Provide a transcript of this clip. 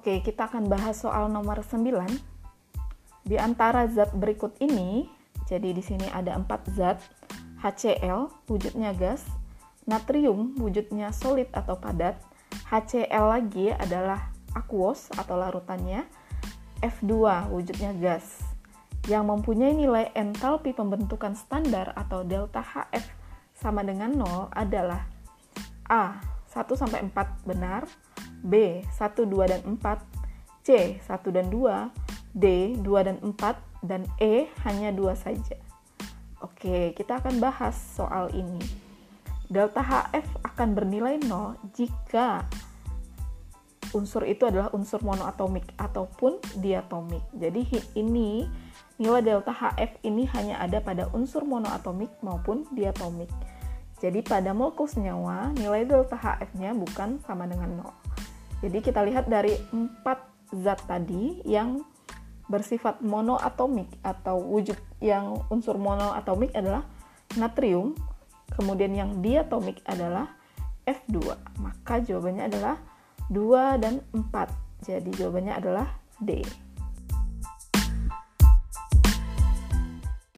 Oke, kita akan bahas soal nomor 9. Di antara zat berikut ini, jadi di sini ada empat zat, HCl wujudnya gas, natrium wujudnya solid atau padat, HCl lagi adalah aquos atau larutannya, F2 wujudnya gas. Yang mempunyai nilai entalpi pembentukan standar atau delta HF sama dengan 0 adalah A 1 sampai 4 benar, B 1, 2 dan 4, C 1 dan 2, D 2 dan 4 dan E hanya 2 saja. Oke, kita akan bahas soal ini. Delta HF akan bernilai 0 jika unsur itu adalah unsur monoatomik ataupun diatomik. Jadi ini nilai delta HF ini hanya ada pada unsur monoatomik maupun diatomik. Jadi pada molekul senyawa nilai delta HF-nya bukan sama dengan 0. Jadi kita lihat dari empat zat tadi yang bersifat monoatomik atau wujud yang unsur monoatomik adalah natrium, kemudian yang diatomik adalah F2. Maka jawabannya adalah 2 dan 4. Jadi jawabannya adalah D.